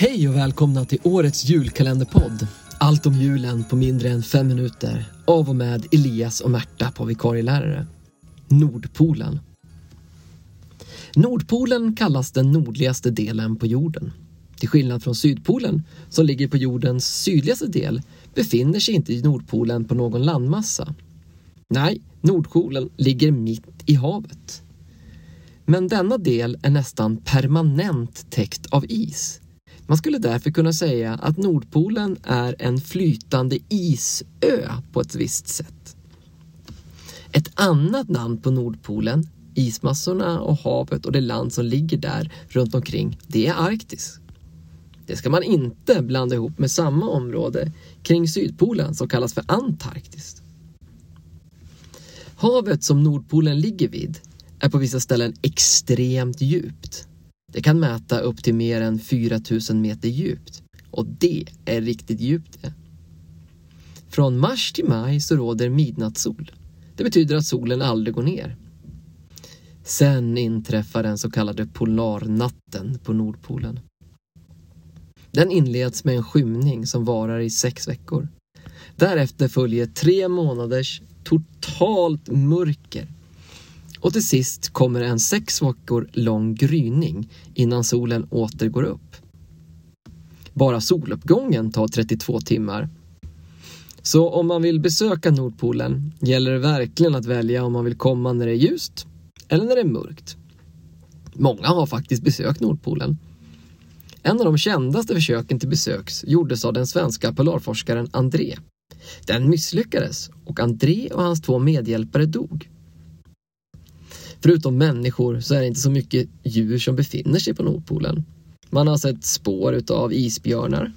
Hej och välkomna till årets julkalenderpodd. Allt om julen på mindre än fem minuter. Av och med Elias och Märta på vikarielärare. Nordpolen. Nordpolen kallas den nordligaste delen på jorden. Till skillnad från Sydpolen, som ligger på jordens sydligaste del, befinner sig inte Nordpolen på någon landmassa. Nej, Nordpolen ligger mitt i havet. Men denna del är nästan permanent täckt av is. Man skulle därför kunna säga att Nordpolen är en flytande isö på ett visst sätt. Ett annat namn på Nordpolen, ismassorna och havet och det land som ligger där runt omkring, det är Arktis. Det ska man inte blanda ihop med samma område kring Sydpolen som kallas för Antarktis. Havet som Nordpolen ligger vid är på vissa ställen extremt djupt. Det kan mäta upp till mer än 4000 meter djupt och det är riktigt djupt det. Från mars till maj så råder midnattssol. Det betyder att solen aldrig går ner. Sen inträffar den så kallade polarnatten på Nordpolen. Den inleds med en skymning som varar i sex veckor. Därefter följer tre månaders totalt mörker. Och till sist kommer en sex veckor lång gryning innan solen åter går upp. Bara soluppgången tar 32 timmar. Så om man vill besöka Nordpolen gäller det verkligen att välja om man vill komma när det är ljust eller när det är mörkt. Många har faktiskt besökt Nordpolen. En av de kändaste försöken till besöks gjordes av den svenska polarforskaren André. Den misslyckades och André och hans två medhjälpare dog. Förutom människor så är det inte så mycket djur som befinner sig på Nordpolen. Man har sett spår utav isbjörnar,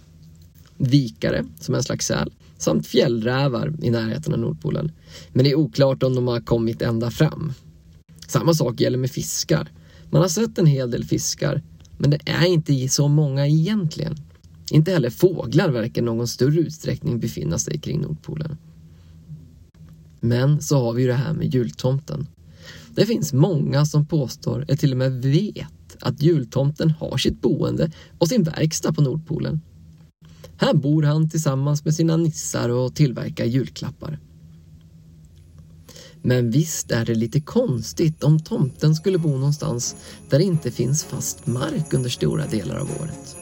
vikare som en slags säl, samt fjällrävar i närheten av Nordpolen. Men det är oklart om de har kommit ända fram. Samma sak gäller med fiskar. Man har sett en hel del fiskar, men det är inte så många egentligen. Inte heller fåglar verkar i någon större utsträckning befinna sig kring Nordpolen. Men så har vi ju det här med jultomten. Det finns många som påstår, eller till och med vet, att jultomten har sitt boende och sin verkstad på Nordpolen. Här bor han tillsammans med sina nissar och tillverkar julklappar. Men visst är det lite konstigt om tomten skulle bo någonstans där det inte finns fast mark under stora delar av året.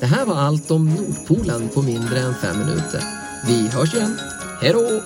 Det här var allt om Nordpolen på mindre än fem minuter. Vi hörs igen. Hej då!